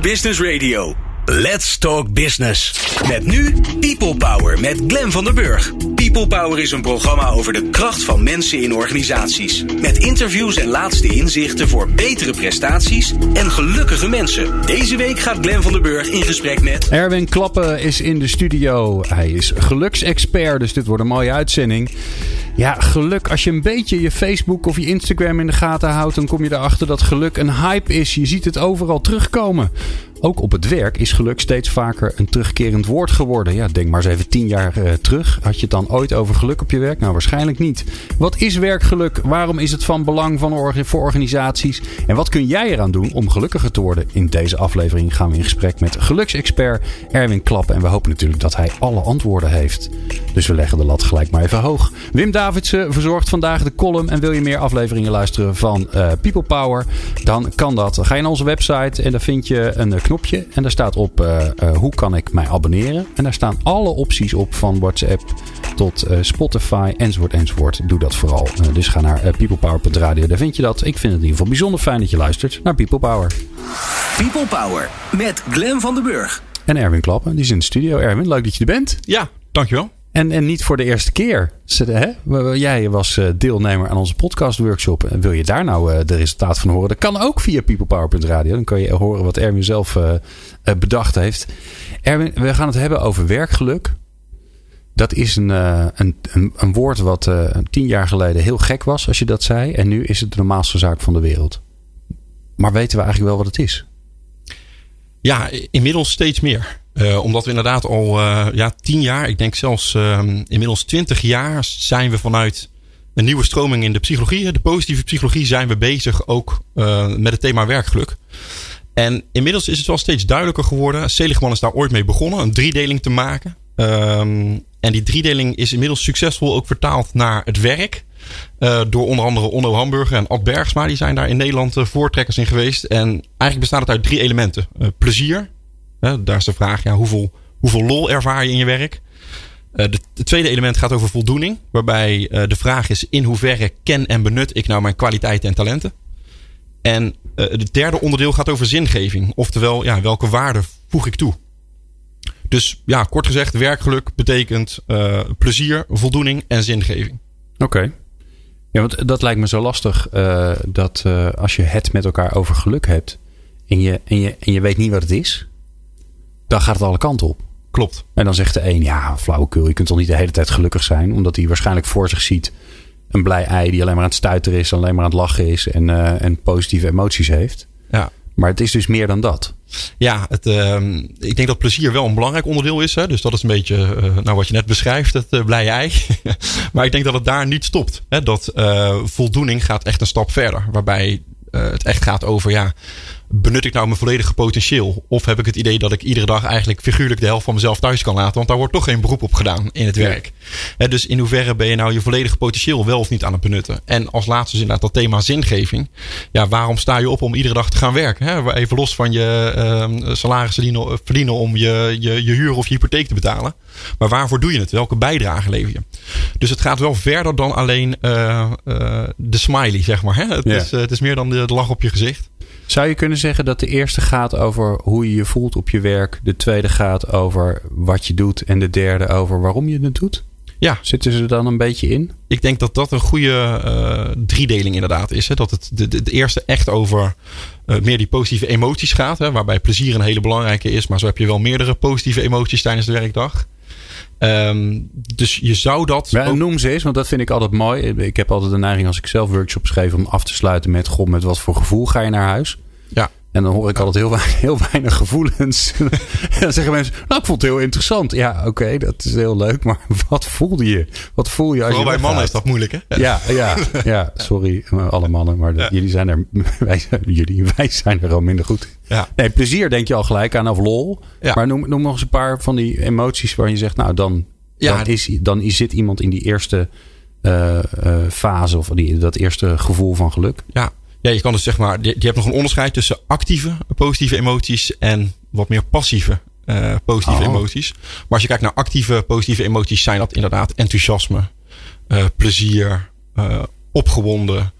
Business Radio. Let's Talk Business. Met nu People Power met Glen van der Burg. People Power is een programma over de kracht van mensen in organisaties. Met interviews en laatste inzichten voor betere prestaties en gelukkige mensen. Deze week gaat Glen van der Burg in gesprek met. Erwin Klappen is in de studio. Hij is geluksexpert, dus dit wordt een mooie uitzending. Ja, geluk. Als je een beetje je Facebook of je Instagram in de gaten houdt, dan kom je erachter dat geluk een hype is. Je ziet het overal terugkomen. Ook op het werk is geluk steeds vaker een terugkerend woord geworden. Ja, denk maar eens even tien jaar uh, terug. Had je het dan ooit over geluk op je werk? Nou, waarschijnlijk niet. Wat is werkgeluk? Waarom is het van belang van voor organisaties? En wat kun jij eraan doen om gelukkiger te worden? In deze aflevering gaan we in gesprek met geluksexpert Erwin Klappen. En we hopen natuurlijk dat hij alle antwoorden heeft. Dus we leggen de lat gelijk maar even hoog. Wim Davidsen verzorgt vandaag de column. En wil je meer afleveringen luisteren van uh, People Power? Dan kan dat. Ga je naar onze website en daar vind je een knopje. En daar staat op uh, uh, hoe kan ik mij abonneren. En daar staan alle opties op van WhatsApp tot uh, Spotify enzovoort enzovoort. Doe dat vooral. dus ga naar peoplepower.radio. Daar vind je dat. Ik vind het in ieder geval bijzonder fijn dat je luistert naar People Power. People Power met Glen van den Burg. En Erwin Klappen, die is in de studio. Erwin, leuk dat je er bent. Ja, dankjewel. En, en niet voor de eerste keer. Hè? Jij was deelnemer aan onze podcastworkshop. En wil je daar nou de resultaat van horen? Dat kan ook via peoplepower.radio. Dan kan je horen wat Erwin zelf bedacht heeft. Erwin, we gaan het hebben over werkgeluk. Dat is een, een, een, een woord wat tien jaar geleden heel gek was als je dat zei. En nu is het de normaalste zaak van de wereld. Maar weten we eigenlijk wel wat het is? Ja, inmiddels steeds meer. Uh, omdat we inderdaad al uh, ja, tien jaar, ik denk zelfs uh, inmiddels twintig jaar, zijn we vanuit een nieuwe stroming in de psychologie, de positieve psychologie, zijn we bezig ook uh, met het thema werkgeluk. En inmiddels is het wel steeds duidelijker geworden. Seligman is daar ooit mee begonnen, een driedeling te maken. Um, en die driedeling is inmiddels succesvol ook vertaald naar het werk. Door onder andere Onno Hamburger en Ad Bergsma. Die zijn daar in Nederland voortrekkers in geweest. En eigenlijk bestaat het uit drie elementen. Plezier. Daar is de vraag, ja, hoeveel, hoeveel lol ervaar je in je werk? Het de, tweede element gaat over voldoening. Waarbij de vraag is in hoeverre ken en benut ik nou mijn kwaliteiten en talenten? En het derde onderdeel gaat over zingeving. Oftewel, ja, welke waarde voeg ik toe? Dus ja, kort gezegd, werkgeluk betekent plezier, voldoening en zingeving. Oké. Ja, want dat lijkt me zo lastig. Dat als je het met elkaar over geluk hebt. En je, en, je, en je weet niet wat het is. Dan gaat het alle kanten op. Klopt. En dan zegt de een, ja, flauwekul. Je kunt toch niet de hele tijd gelukkig zijn. Omdat hij waarschijnlijk voor zich ziet. Een blij ei die alleen maar aan het stuiteren is. Alleen maar aan het lachen is. En, uh, en positieve emoties heeft. Ja. Maar het is dus meer dan dat. Ja, het, uh, ik denk dat plezier wel een belangrijk onderdeel is. Hè? Dus dat is een beetje uh, nou, wat je net beschrijft, het uh, blije ei. maar ik denk dat het daar niet stopt. Hè? Dat voldoening gaat echt een stap verder. Waarbij het echt gaat over, ja, benut ik nou mijn volledige potentieel? Of heb ik het idee dat ik iedere dag eigenlijk figuurlijk de helft van mezelf thuis kan laten? Want daar wordt toch geen beroep op gedaan in het werk. Dus in hoeverre ben je nou je volledige potentieel wel of niet aan het benutten? En als laatste inderdaad dat thema zingeving. Ja, waarom sta je op om iedere dag te gaan werken? Even los van je uh, salaris verdienen, verdienen om je, je, je huur of je hypotheek te betalen. Maar waarvoor doe je het? Welke bijdrage lever je? Dus het gaat wel verder dan alleen uh, uh, de smiley, zeg maar. Het, ja. is, het is meer dan de, de lach op je gezicht. Zou je kunnen zeggen dat de eerste gaat over hoe je je voelt op je werk, de tweede gaat over wat je doet en de derde over waarom je het doet? Ja. Zitten ze er dan een beetje in? Ik denk dat dat een goede uh, driedeling inderdaad is. Hè? Dat het de, de, de eerste echt over uh, meer die positieve emoties gaat. Hè? Waarbij plezier een hele belangrijke is. Maar zo heb je wel meerdere positieve emoties tijdens de werkdag. Um, dus je zou dat. Ja, ook... Noem ze eens, want dat vind ik altijd mooi. Ik heb altijd de neiging als ik zelf workshops geef om af te sluiten met: God, met wat voor gevoel ga je naar huis? Ja. En dan hoor ik altijd heel weinig, heel weinig gevoelens. en dan zeggen mensen: Nou, ik vond het heel interessant. Ja, oké, okay, dat is heel leuk. Maar wat voelde je? Wat voel je als Vooral je. bij mannen is dat moeilijk, hè? Ja, ja, ja. Sorry, alle mannen. Maar ja. jullie zijn er. Wij, jullie, wij zijn er al minder goed. Ja. Nee, plezier denk je al gelijk aan of lol. Ja. Maar noem, noem nog eens een paar van die emoties waar je zegt: Nou, dan dan, is, dan zit iemand in die eerste uh, uh, fase of die, dat eerste gevoel van geluk. Ja. Ja, je kan dus zeg maar, je, je hebt nog een onderscheid tussen actieve positieve emoties en wat meer passieve uh, positieve oh. emoties. Maar als je kijkt naar actieve positieve emoties, zijn dat inderdaad enthousiasme, plezier, opgewonden,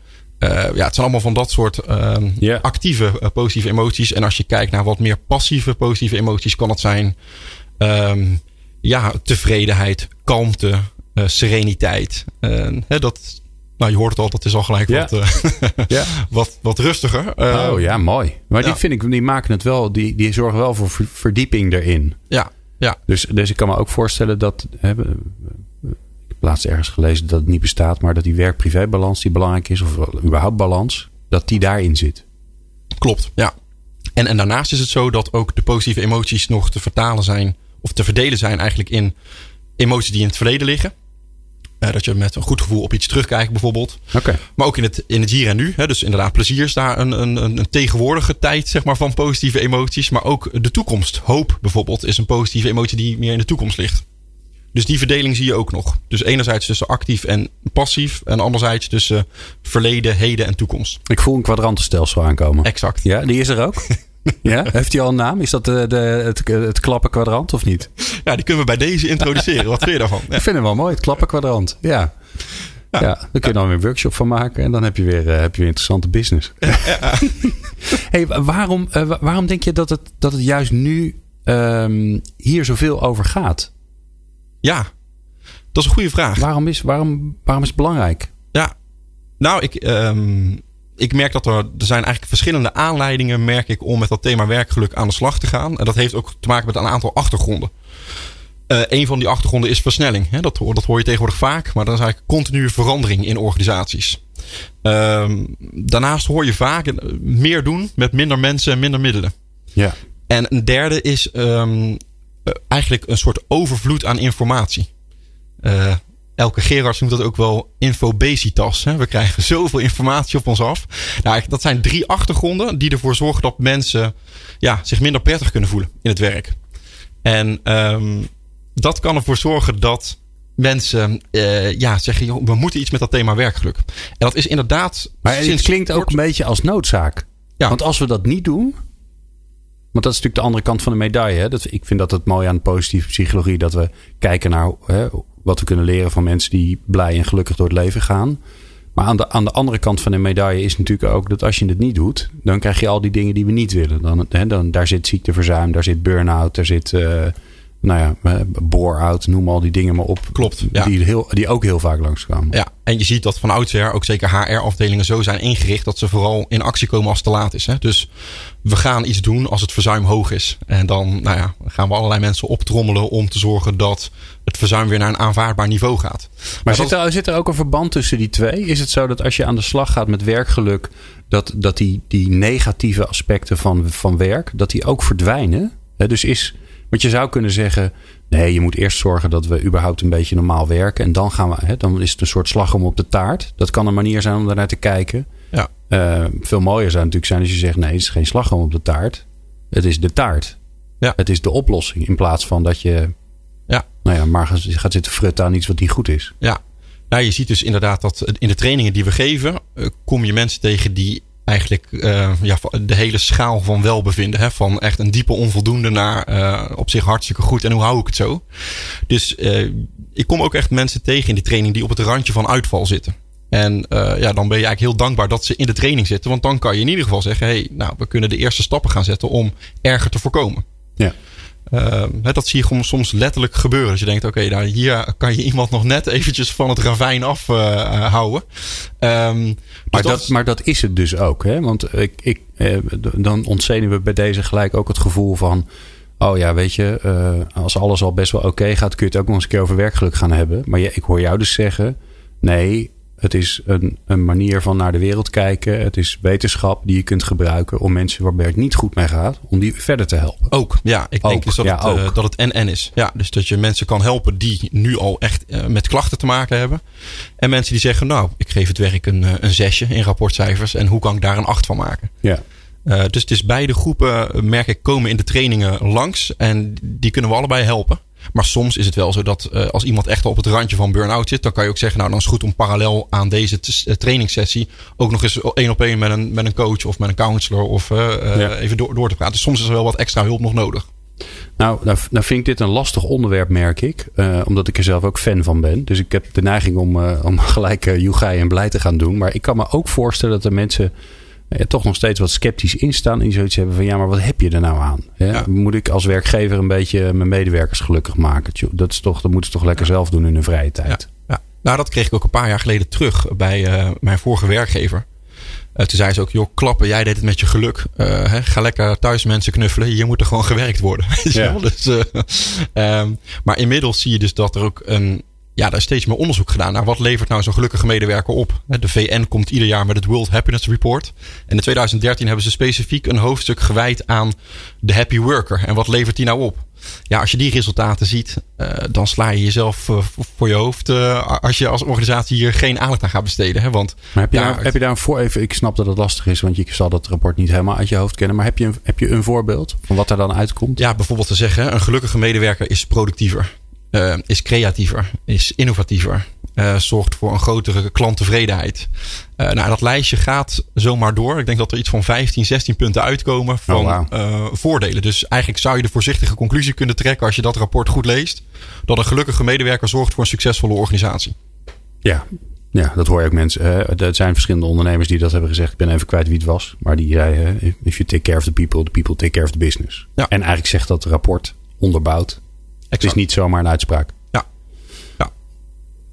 ja, het zijn allemaal van dat soort ehm, actieve eh, positieve emoties. En als je kijkt naar wat meer passieve positieve emoties, kan het zijn ehm, ja, tevredenheid, kalmte, eh, sereniteit. Eh, hè, dat, nou, je hoort het al, dat is al gelijk Ja. wat, eh, Ja. wat, wat rustiger. Eh, oh ja, mooi. Maar ja. die vind ik, die maken het wel, die, die zorgen wel voor ver- verdieping erin. ja, ja, Dus, dus ik kan me ook voorstellen dat. Hè, ik heb laatst ergens gelezen dat het niet bestaat, maar dat die werk-privé-balans die belangrijk is, of überhaupt balans, dat die daarin zit. klopt. Ja. En, en daarnaast is het zo dat ook de positieve emoties nog te vertalen zijn, of te verdelen zijn eigenlijk in emoties die in het verleden liggen. Eh, dat je met een goed gevoel op iets terugkijkt, bijvoorbeeld. Maar ook in het, in het hier en nu. Hè? Dus inderdaad, plezier is daar een, een, een een tegenwoordige tijd zeg maar, van positieve emoties. Maar ook de toekomst. Hoop bijvoorbeeld is een positieve emotie die meer in de toekomst ligt. Dus die verdeling zie je ook nog. Dus enerzijds tussen actief en passief. En anderzijds tussen verleden, heden en toekomst. Ik voel een kwadrantenstelsel aankomen. Exact. Ja, die is er ook. ja? Heeft hij al een naam? Is dat de, de, het, het klappenkwadrant of niet? Ja, die kunnen we bij deze introduceren. Wat vind je daarvan? Ja. Ik vind hem wel mooi, het klappenkwadrant. Ja. Ja, daar kun je dan weer een workshop van maken en dan heb je weer, eh, heb je weer interessante business. hey, waarom, eh, wa- waarom denk je dat het, dat het juist nu ehm, hier zoveel over gaat? ja, dat is een goede vraag. Waarom is, waarom, waarom is het belangrijk? Ja, nou, ik, ehm, ik merk dat er, er zijn eigenlijk verschillende aanleidingen, merk ik, om met dat thema werkgeluk aan de slag te gaan. En dat heeft ook te maken met een aantal achtergronden. Eh een van die achtergronden is versnelling. Hè? Dat, hoor- dat hoor je tegenwoordig vaak, maar dat is eigenlijk continue verandering in organisaties. Ehm, daarnaast hoor je vaak eh, meer doen met minder mensen en minder middelen. Ja. En een derde is ehm, eh, eigenlijk een soort overvloed aan informatie. Eh, Elke Gerards noemt dat ook wel infobesitas. Hè? We krijgen zoveel informatie op ons af. Nou, dat zijn drie achtergronden die ervoor zorgen dat mensen ja, zich minder prettig kunnen voelen in het werk. En ehm, dat kan ervoor zorgen dat mensen eh, ja, zeggen: joh, we moeten iets met dat thema werkgeluk. En dat is inderdaad. Maar het sinds klinkt ook een beetje als noodzaak. Ja. Want als we dat niet doen. Want dat is natuurlijk de andere kant van de medaille. Hè? Dat, ik vind dat het mooi aan positieve psychologie. Dat we kijken naar hè, wat we kunnen leren van mensen die blij en gelukkig door het leven gaan. Maar aan de, aan de andere kant van de medaille is natuurlijk ook dat als je het niet doet. Dan krijg je al die dingen die we niet willen. Dan, hè, dan, daar zit ziekteverzuim, daar zit burn-out, daar zit uh, nou ja, eh, bore-out. Noem al die dingen maar op. Klopt, ja. Die, heel, die ook heel vaak langskomen. Ja, en je ziet dat van oudsher ook zeker HR-afdelingen zo zijn ingericht dat ze vooral in actie komen als het te laat is. Hè? Dus we gaan iets doen als het verzuim hoog is. En dan nou ja, gaan we allerlei mensen optrommelen om te zorgen dat het verzuim weer naar een aanvaardbaar niveau gaat. Maar, maar zit, er, zit er ook een verband tussen die twee? Is het zo dat als je aan de slag gaat met werkgeluk, dat, dat die, die negatieve aspecten van, van werk, dat die ook verdwijnen? He, dus is, want je zou kunnen zeggen, nee, je moet eerst zorgen dat we überhaupt een beetje normaal werken. En dan gaan we, he, dan is het een soort slag om op de taart. Dat kan een manier zijn om daarnaar te kijken. Ja. Uh, veel mooier zou natuurlijk zijn als je zegt, nee, het is geen slagroom op de taart. Het is de taart. Ja. Het is de oplossing. In plaats van dat je ja. nou ja, maar gaat zitten frutten aan iets wat niet goed is. Ja, nou, je ziet dus inderdaad dat in de trainingen die we geven, uh, kom je mensen tegen die eigenlijk uh, ja, de hele schaal van welbevinden. Hè? Van echt een diepe onvoldoende naar uh, op zich hartstikke goed. En hoe hou ik het zo? Dus uh, ik kom ook echt mensen tegen in die training die op het randje van uitval zitten. En ja, dan ben je eigenlijk heel dankbaar dat ze in de training zitten. Want dan kan je in ieder geval zeggen: hé, hey, nou, we kunnen de eerste stappen gaan zetten om erger te voorkomen. Ja. Uh, dat zie je gewoon soms letterlijk gebeuren. Dus je denkt, oké, okay, nou, hier kan je iemand nog net eventjes van het ravijn afhouden. Uh, um, dus maar, dat, dat, maar dat is het dus ook. Hè? Want ik, ik, eh, dan ontzenen we bij deze gelijk ook het gevoel van... Oh ja, weet je, uh, als alles al best wel oké okay gaat... kun je het ook nog eens een keer over werkgeluk gaan hebben. Maar ja, ik hoor jou dus zeggen... Nee, het is een, een, manier van naar de wereld kijken. Het is wetenschap die je kunt gebruiken om mensen waarbij het niet goed mee gaat, om die verder te helpen. Ook, ja. Ik ook, denk dus dat, ja, het, uh, dat het en-en is. Ja, dus dat je mensen kan helpen die nu al echt uh, met klachten te maken hebben. En mensen die zeggen, nou, ik geef het werk een, een zesje in rapportcijfers. En hoe kan ik daar een acht van maken? Ja. Uh, dus het is beide groepen, merk ik, komen in de trainingen langs. En die kunnen we allebei helpen. Maar soms is het wel zo dat uh, als iemand echt al op het randje van burn-out zit, dan kan je ook zeggen, nou dan is het goed om parallel aan deze trainingssessie ook nog eens één op één met een, met een coach of met een counselor of uh, ja. even door, door te praten. Dus soms is er wel wat extra hulp nog nodig. Nou, nou, nou vind ik dit een lastig onderwerp, merk ik. Uh, omdat ik er zelf ook fan van ben. Dus ik heb de neiging om, uh, om gelijk uh, en blij te gaan doen. Maar ik kan me ook voorstellen dat er mensen toch nog steeds wat sceptisch instaan. En zoiets hebben van ja, maar wat heb je er nou aan? Ja? Moet ik als werkgever een beetje mijn medewerkers gelukkig maken? Dat, is toch, dat moeten ze toch lekker zelf doen in hun vrije tijd. Ja. Nou, dat kreeg ik ook een paar jaar geleden terug bij mijn vorige werkgever. Uh, toen zei ze ook, joh, klappen, jij deed het met je geluk. Uh, hè, ga lekker thuis mensen knuffelen. Hier moet er gewoon gewerkt worden. ja. dus, um, maar inmiddels zie je dus dat er ook een... Ja, daar is steeds meer onderzoek gedaan naar wat levert nou zo'n gelukkige medewerker op. De VN komt ieder jaar met het World Happiness Report. En in 2013 hebben ze specifiek een hoofdstuk gewijd aan de happy worker. En wat levert die nou op? ja, als je die resultaten ziet, uh, dan sla je jezelf uh, voor je hoofd. Uh, als je als organisatie hier geen aandacht aan gaat besteden. Hè? Want, maar heb je, ja, daar, heb je daar een voor even? Ik snap dat het lastig is, want je zal dat rapport niet helemaal uit je hoofd kennen. Maar heb je, een, heb je een voorbeeld van wat er dan uitkomt? Ja, bijvoorbeeld te zeggen: een gelukkige medewerker is productiever, is creatiever, is innovatiever, uh, zorgt voor een grotere klanttevredenheid. Uh, nou, dat lijstje gaat zomaar door. Ik denk dat er iets van 15, 16 punten uitkomen van oh, wow. voordelen. Dus eigenlijk zou je de voorzichtige conclusie kunnen trekken als je dat rapport goed leest. Dat een gelukkige medewerker zorgt voor een succesvolle organisatie. Ja, ja, dat hoor je ook mensen. Uh, er zijn verschillende ondernemers die dat hebben gezegd. Ik ben even kwijt wie het was. Maar die zei, uh, if you take care of the people, the people take care of the business. Ja. En eigenlijk zegt dat rapport onderbouwd. Het is niet zomaar een uitspraak.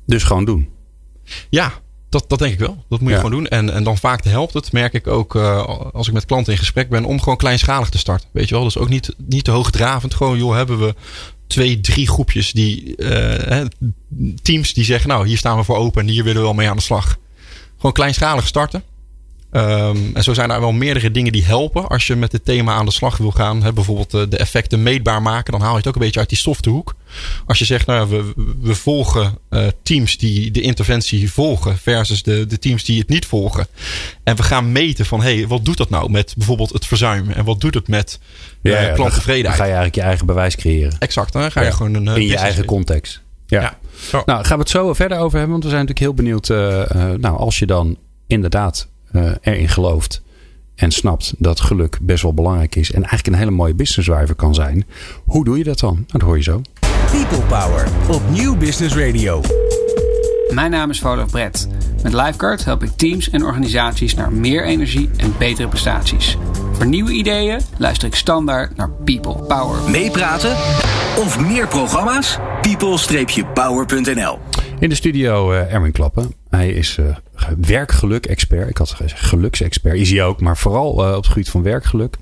Dus gewoon doen. Ja, dat, dat denk ik wel. Dat moet je gewoon doen. En, en dan vaak helpt het, merk ik ook uh, als ik met klanten in gesprek ben, om gewoon kleinschalig te starten. Weet je wel, dus ook niet, niet te hoogdravend. Gewoon, joh, hebben we twee, drie groepjes die, uh, teams die zeggen, nou, hier staan we voor open en hier willen we wel mee aan de slag. Gewoon kleinschalig starten. Um, en zo zijn er wel meerdere dingen die helpen als je met het thema aan de slag wil gaan. Bijvoorbeeld uh, de effecten meetbaar maken. Dan haal je het ook een beetje uit die softe hoek. Als je zegt, nou, we, we volgen uh, teams die de interventie volgen versus de, de teams die het niet volgen. En we gaan meten van, hé, hey, wat doet dat nou met bijvoorbeeld het verzuim? En wat doet het met uh, ja, klanttevredenheid? Dan ga je eigenlijk je eigen bewijs creëren. Exact, dan ga je gewoon een... In je eigen context. Ja. ja. Nou, gaan we het zo verder over hebben. Want we zijn natuurlijk heel benieuwd. nou, als je dan inderdaad erin gelooft en snapt dat geluk best wel belangrijk is en eigenlijk een hele mooie business driver kan zijn. Hoe doe je dat dan? Nou, dat hoor je zo. People Power op Nieuw Business Radio. Mijn naam is Volof Brett. Met Lifeguard help ik teams en organisaties naar meer energie en betere prestaties. Voor nieuwe ideeën luister ik standaard naar People Power. Meepraten of meer programma's? people-power.nl In de studio uh, Erwin Klappen. Hij is uh, werkgeluk-expert. Ik had gezegd geluksexpert. Is hij ook, maar vooral uh, op het gebied van werkgeluk.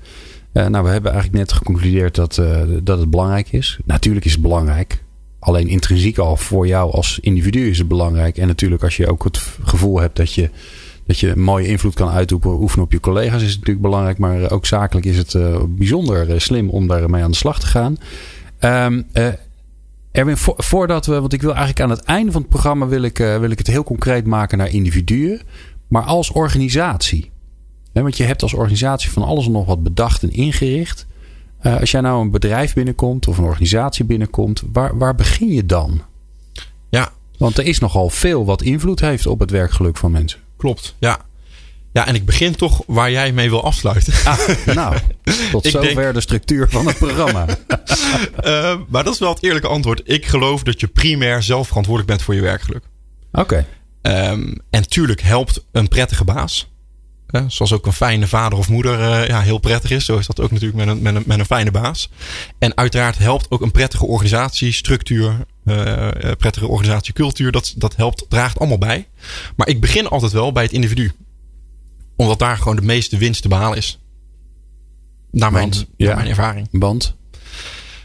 nou, we hebben eigenlijk net geconcludeerd dat, dat het belangrijk is. Natuurlijk is het belangrijk. Alleen intrinsiek al voor jou als individu is het belangrijk. En natuurlijk als je ook het gevoel hebt dat je, dat je mooie invloed kan uitoefenen op je collega's, is het natuurlijk belangrijk. Maar ook zakelijk is het bijzonder slim om daarmee aan de slag te gaan. Um, Erwin, voordat we, want ik wil eigenlijk aan het einde van het programma wil ik, wil ik het heel concreet maken naar individuen. Maar als organisatie. want je hebt als organisatie van alles en nog wat bedacht en ingericht. Uh, als jij nou een bedrijf binnenkomt of een organisatie binnenkomt, waar, waar begin je dan? Ja. Want er is nogal veel wat invloed heeft op het werkgeluk van mensen. Klopt, ja. Ja, en ik begin toch waar jij mee wil afsluiten. Ah, nou, tot zover denk... de structuur van het programma. uh, maar dat is wel het eerlijke antwoord. Ik geloof dat je primair zelf verantwoordelijk bent voor je werkgeluk. Oké. Okay. Um, en tuurlijk helpt een prettige baas. Hè, zoals ook een fijne vader of moeder uh, ja, heel prettig is. Zo is dat ook natuurlijk met een, met een, met een fijne baas. En uiteraard helpt ook een prettige organisatiestructuur, uh, prettige organisatiecultuur. Dat, dat helpt, draagt allemaal bij. Maar ik begin altijd wel bij het individu. Omdat daar gewoon de meeste winst te behalen is. Naar mijn, Band, naar mijn ervaring. Band.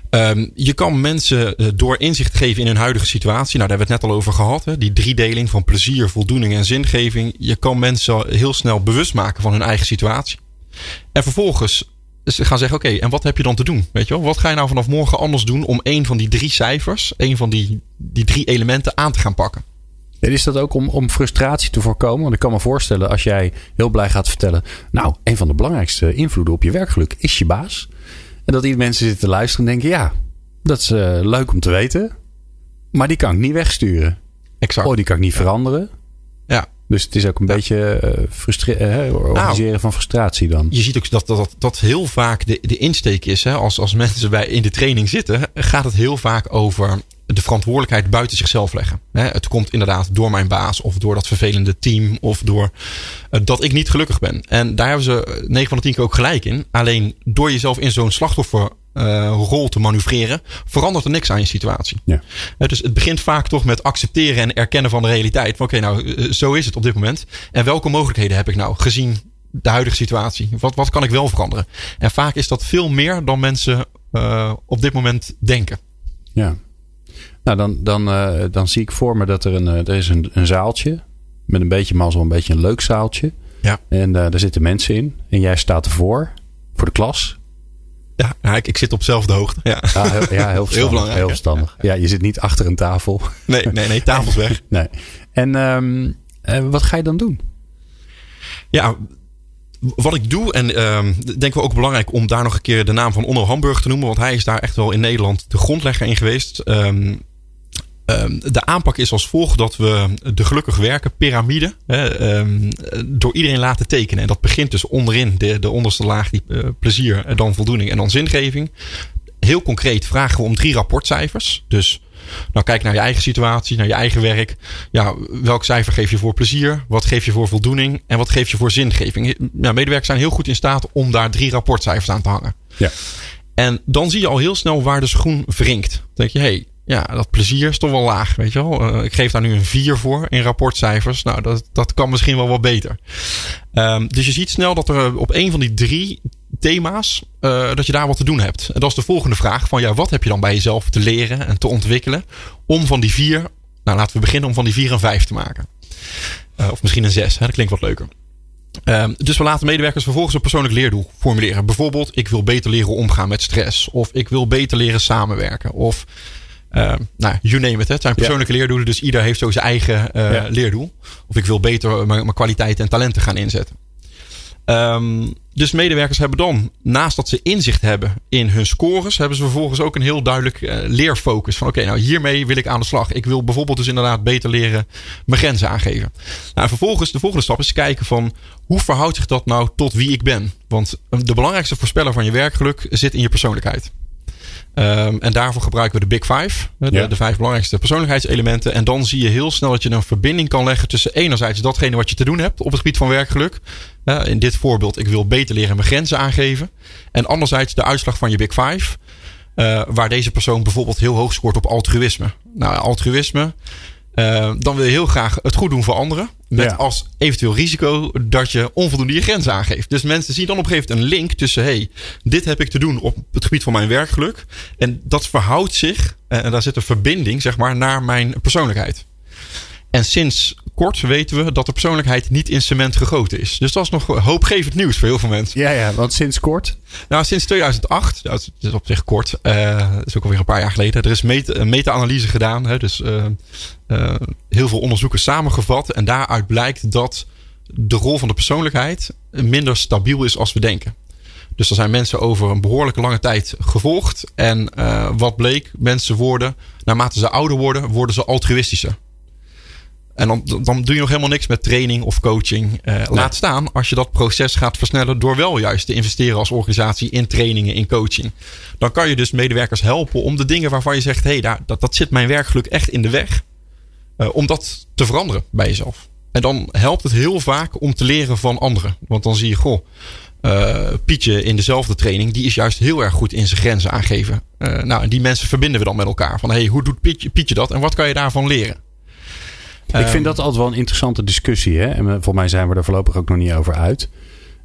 Um, je kan mensen uh, door inzicht geven in hun huidige situatie. Nou, daar hebben we het net al over gehad. Hè? Die driedeling van plezier, voldoening en zingeving. Je kan mensen heel snel bewust maken van hun eigen situatie. En vervolgens gaan zeggen: Oké, en wat heb je dan te doen? Weet je wel? Wat ga je nou vanaf morgen anders doen om een van die drie cijfers, een van die, die drie elementen aan te gaan pakken? En is dat ook om, om frustratie te voorkomen? Want ik kan me voorstellen als jij heel blij gaat vertellen. Nou, een van de belangrijkste invloeden op je werkgeluk is je baas. En dat die mensen zitten te luisteren en denken: ja, dat is uh, leuk om te weten. Maar die kan ik niet wegsturen. Exact. Oh, die kan ik niet veranderen. Ja. Dus het is ook een beetje uh, uh, organiseren nou, van frustratie dan. Je ziet ook dat dat, dat heel vaak de, de insteek is. Hè? Als, als mensen bij in de training zitten, gaat het heel vaak over de verantwoordelijkheid buiten zichzelf leggen. Het komt inderdaad door mijn baas of door dat vervelende team of door uh, dat ik niet gelukkig ben. En daar hebben ze 9 van de 10 keer ook gelijk in. Alleen door jezelf in zo'n slachtofferrol uh, te manoeuvreren, verandert er niks aan je situatie. Ja. dus het begint vaak toch met accepteren en erkennen van de realiteit. Oké, okay, nou, zo is het op dit moment. En welke mogelijkheden heb ik nou gezien de huidige situatie? Wat, wat kan ik wel veranderen? En vaak is dat veel meer dan mensen uh, op dit moment denken. Ja, nou, dan, dan, uh, dan zie ik voor me dat er een, er is een, een zaaltje. Met een beetje mazzel, een beetje een leuk zaaltje. Ja. En uh, daar zitten mensen in. En jij staat ervoor, voor de klas. Ja, ik, ik zit op zelfde hoogte. Ja, ah, heel, ja, heel, heel belangrijk. Heel verstandig. Ja. ja. je zit niet achter een tafel. Nee, nee, nee tafels weg. nee. En um, uh, wat ga je dan doen? Ja, wat ik doe, en um, denk wel ook belangrijk om daar nog een keer de naam van Onno Hamburg te noemen, want hij is daar echt wel in Nederland de grondlegger in geweest. Um, um, de aanpak is als volgt dat we de gelukkig werken piramide um, door iedereen laten tekenen. En dat begint dus onderin, de, de onderste laag, die uh, plezier, dan voldoening en dan zingeving. Heel concreet vragen we om drie rapportcijfers. Dus nou, kijk naar je eigen situatie, naar je eigen werk. Ja, welk cijfer geef je voor plezier? Wat geef je voor voldoening? En wat geef je voor zingeving? Ja, medewerkers zijn heel goed in staat om daar drie rapportcijfers aan te hangen. Ja. En dan zie je al heel snel waar de schoen wringt. Dan denk je, hé, hey, ja, dat plezier is toch wel laag, weet je wel. Uh, ik geef daar nu een 4 voor in rapportcijfers. Nou, dat, dat kan misschien wel wat beter. Um, dus je ziet snel dat er op een van die drie thema's, uh, dat je daar wat te doen hebt. En dat is de volgende vraag van, ja, wat heb je dan bij jezelf te leren en te ontwikkelen om van die vier, nou laten we beginnen om van die vier een vijf te maken. Of misschien een zes, dat klinkt wat leuker. Um, dus we laten medewerkers vervolgens een persoonlijk leerdoel formuleren. Bijvoorbeeld, ik wil beter leren omgaan met stress. Of ik wil beter leren samenwerken. Of uh, nou, you name it. Hè. Het zijn persoonlijke ja. leerdoelen, dus ieder heeft zo zijn eigen uh, ja. leerdoel. Of ik wil beter mijn kwaliteiten en talenten gaan inzetten. Um, dus medewerkers hebben dan, naast dat ze inzicht hebben in hun scores, hebben ze vervolgens ook een heel duidelijk uh, leerfocus. Van oké, okay, nou hiermee wil ik aan de slag. Ik wil bijvoorbeeld dus inderdaad beter leren mijn grenzen aangeven. Nou, vervolgens, de volgende stap is kijken van hoe verhoudt zich dat nou tot wie ik ben? Want de belangrijkste voorspeller van je werkgeluk zit in je persoonlijkheid. Um, en daarvoor gebruiken we de Big Five. De, ja. de, vijf belangrijkste persoonlijkheidselementen. En dan zie je heel snel dat je een verbinding kan leggen tussen enerzijds datgene wat je te doen hebt op het gebied van werkgeluk. Uh, in dit voorbeeld, ik wil beter leren mijn grenzen aangeven. En anderzijds de uitslag van je Big Five. Uh, waar deze persoon bijvoorbeeld heel hoog scoort op altruïsme. Nou, altruïsme. Uh, dan wil je heel graag het goed doen voor anderen. Met ja. als eventueel risico dat je onvoldoende je grenzen aangeeft. Dus mensen zien dan op een gegeven moment een link tussen: hey, dit heb ik te doen op het gebied van mijn werkgeluk. En dat verhoudt zich, en daar zit een verbinding, zeg maar, naar mijn persoonlijkheid. En sinds kort weten we dat de persoonlijkheid niet in cement gegoten is. Dus dat is nog hoopgevend nieuws voor heel veel mensen. Ja, ja, want sinds kort? Nou, sinds 2008, dat is op zich kort, uh, dat is ook alweer een paar jaar geleden. Er is een meta-analyse gedaan, hè, dus uh, uh, heel veel onderzoeken samengevat. En daaruit blijkt dat de rol van de persoonlijkheid minder stabiel is als we denken. Dus er zijn mensen over een behoorlijke lange tijd gevolgd. En wat bleek, mensen worden, naarmate ze ouder worden, worden ze altruïstischer. En dan, dan doe je nog helemaal niks met training of coaching. Uh, nee. Laat staan als je dat proces gaat versnellen door wel juist te investeren als organisatie in trainingen, in coaching. Dan kan je dus medewerkers helpen om de dingen waarvan je zegt: hé, hey, daar, dat, dat zit mijn werkgeluk echt in de weg. Uh, om dat te veranderen bij jezelf. En dan helpt het heel vaak om te leren van anderen. Want dan zie je, goh, uh, Pietje in dezelfde training, die is juist heel erg goed in zijn grenzen aangeven. Uh, nou, en die mensen verbinden we dan met elkaar. Van hé, hey, hoe doet Pietje, Pietje dat en wat kan je daarvan leren? Ik vind dat altijd wel een interessante discussie. Hè? En voor mij zijn we er voorlopig ook nog niet over uit.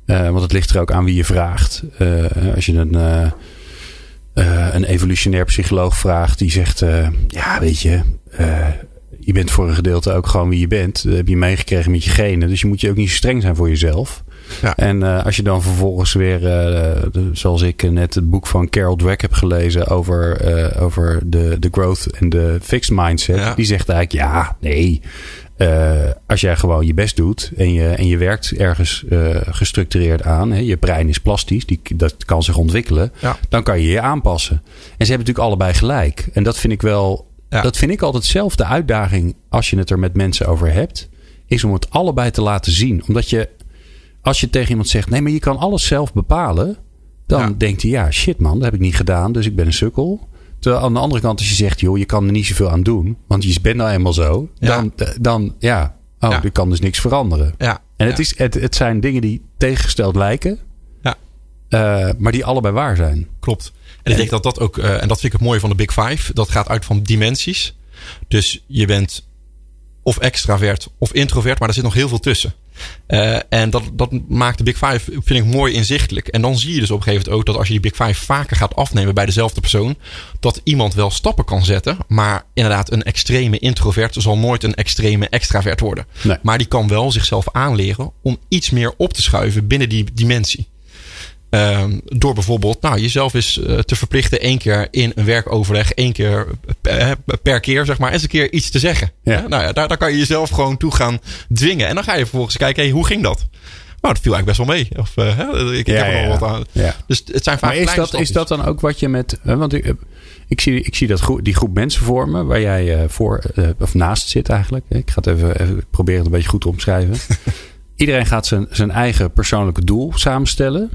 Uh, want het ligt er ook aan wie je vraagt. Uh, als je een, uh, een evolutionair psycholoog vraagt, die zegt: Ja, weet je, je bent voor een gedeelte ook gewoon wie je bent. Dat heb je meegekregen met je genen. Dus je moet je ook niet zo streng zijn voor jezelf. Ja. En uh, als je dan vervolgens weer, uh, de, zoals ik net het boek van Carol Dweck heb gelezen over, uh, over de, de growth en de fixed mindset. Ja. Die zegt eigenlijk, ja, nee. als jij gewoon je best doet en je, en je werkt ergens gestructureerd aan, hè, je brein is plastisch, die, dat kan zich ontwikkelen, ja. dan kan je je aanpassen. En ze hebben natuurlijk allebei gelijk. En dat vind ik wel, dat vind ik altijd zelf de uitdaging als je het er met mensen over hebt is om het allebei te laten zien. Omdat je, als je tegen iemand zegt: nee, maar je kan alles zelf bepalen. Dan Ja. denkt hij: ja, shit man, dat heb ik niet gedaan, dus ik ben een sukkel. Terwijl aan de andere kant, als je zegt: joh, je kan er niet zoveel aan doen, want je bent nou eenmaal zo. Ja. Dan, dan ja, oh, er kan dus niks veranderen. En het, is, het, het zijn dingen die tegengesteld lijken, Eh, maar die allebei waar zijn. Klopt. En ik denk dat dat ook, eh, en dat vind ik het mooie van de Big Five, dat gaat uit van dimensies. Dus je bent of extravert of introvert, maar er zit nog heel veel tussen. Eh, en dat, dat maakt de Big Five, vind ik, mooi inzichtelijk. En dan zie je dus op een gegeven moment ook dat als je die Big Five vaker gaat afnemen bij dezelfde persoon, dat iemand wel stappen kan zetten, maar inderdaad een extreme introvert zal nooit een extreme extravert worden. Nee. Maar die kan wel zichzelf aanleren om iets meer op te schuiven binnen die dimensie. Ehm, door bijvoorbeeld nou, jezelf eens eh, te verplichten één keer in een werkoverleg, één keer per, per keer, zeg maar, eens een keer iets te zeggen. Ja. Hè? Nou ja, daar, daar kan je jezelf gewoon toe gaan dwingen. En dan ga je vervolgens kijken, hey, hoe ging dat? Nou, dat viel eigenlijk best wel mee. Of, eh, ik, ik heb er nog wat aan. Ja. Dus het zijn vaak Maar is dat, is dat dan ook wat je met. Want ik, ik zie, ik zie dat groep, die groep mensen vormen waar jij eh, voor eh, of naast zit eigenlijk. Ik ga het even, even proberen het een beetje goed te omschrijven. Iedereen gaat zijn, zijn eigen persoonlijke doel samenstellen.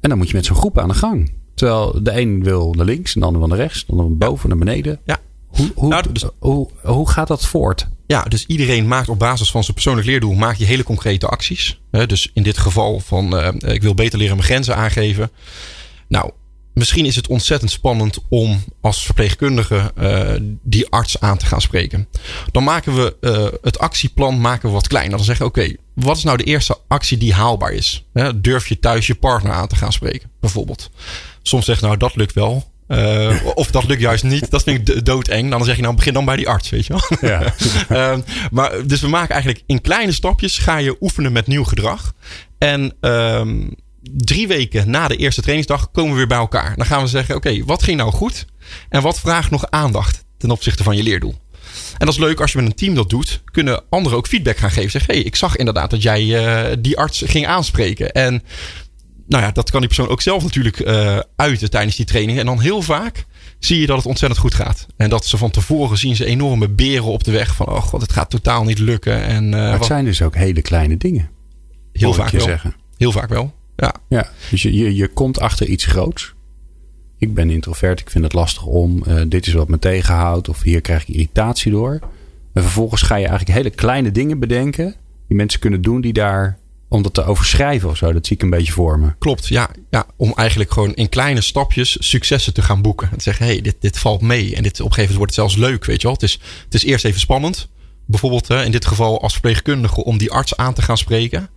En dan moet je met zo'n groep aan de gang. Terwijl de een wil naar links, en de ander wil naar rechts, de ander van boven naar beneden. Ja. Hoe, hoe, Nou, dus- hoe, hoe gaat dat voort? Ja, dus iedereen maakt op basis van zijn persoonlijk leerdoel maakt hele concrete acties. Dus in dit geval van eh, ik wil beter leren mijn grenzen aangeven. Nou, misschien is het ontzettend spannend om als verpleegkundige eh, die arts aan te gaan spreken. Dan maken we eh, het actieplan maken we wat kleiner. Dan zeggen we oké, wat is nou de eerste actie die haalbaar is? Durf je thuis je partner aan te gaan spreken, bijvoorbeeld. Soms zegt nou dat lukt wel. Eh, of dat lukt juist niet. Dat vind ik do- doodeng. Dan zeg je nou begin dan bij die arts, weet je wel. Ja. Ehm, maar, dus we maken eigenlijk in kleine stapjes ga je oefenen met nieuw gedrag. En ehm, drie weken na de eerste trainingsdag komen we weer bij elkaar. Dan gaan we zeggen, oké, wat ging nou goed? En wat vraagt nog aandacht ten opzichte van je leerdoel? En dat is leuk als je met een team dat doet. Kunnen anderen ook feedback gaan geven. Zeg, hey, ik zag inderdaad dat jij eh, die arts ging aanspreken. En nou ja, dat kan die persoon ook zelf natuurlijk eh, uiten tijdens die training. En dan heel vaak zie je dat het ontzettend goed gaat. En dat ze van tevoren zien ze enorme beren op de weg. Van, oh god, het gaat totaal niet lukken. En eh, Maar het wat- zijn dus ook hele kleine dingen. heel vaak wel. zeggen. Heel vaak wel. Ja, Ja, dus je, je, je komt achter iets groots. Ik ben introvert, ik vind het lastig om. eh, dit is wat me tegenhoudt. Of hier krijg ik irritatie door. En vervolgens ga je eigenlijk hele kleine dingen bedenken. Die mensen kunnen doen die daar. Om dat te overschrijven of zo. Dat zie ik een beetje voor me. klopt. Ja, ja, om eigenlijk gewoon in kleine stapjes successen te gaan boeken. En te zeggen, hey, dit, dit valt mee. En dit, op gegeven moment wordt het zelfs leuk, weet je wel. Het is, het is eerst even spannend. Bijvoorbeeld hè, in dit geval als verpleegkundige om die arts aan te gaan spreken.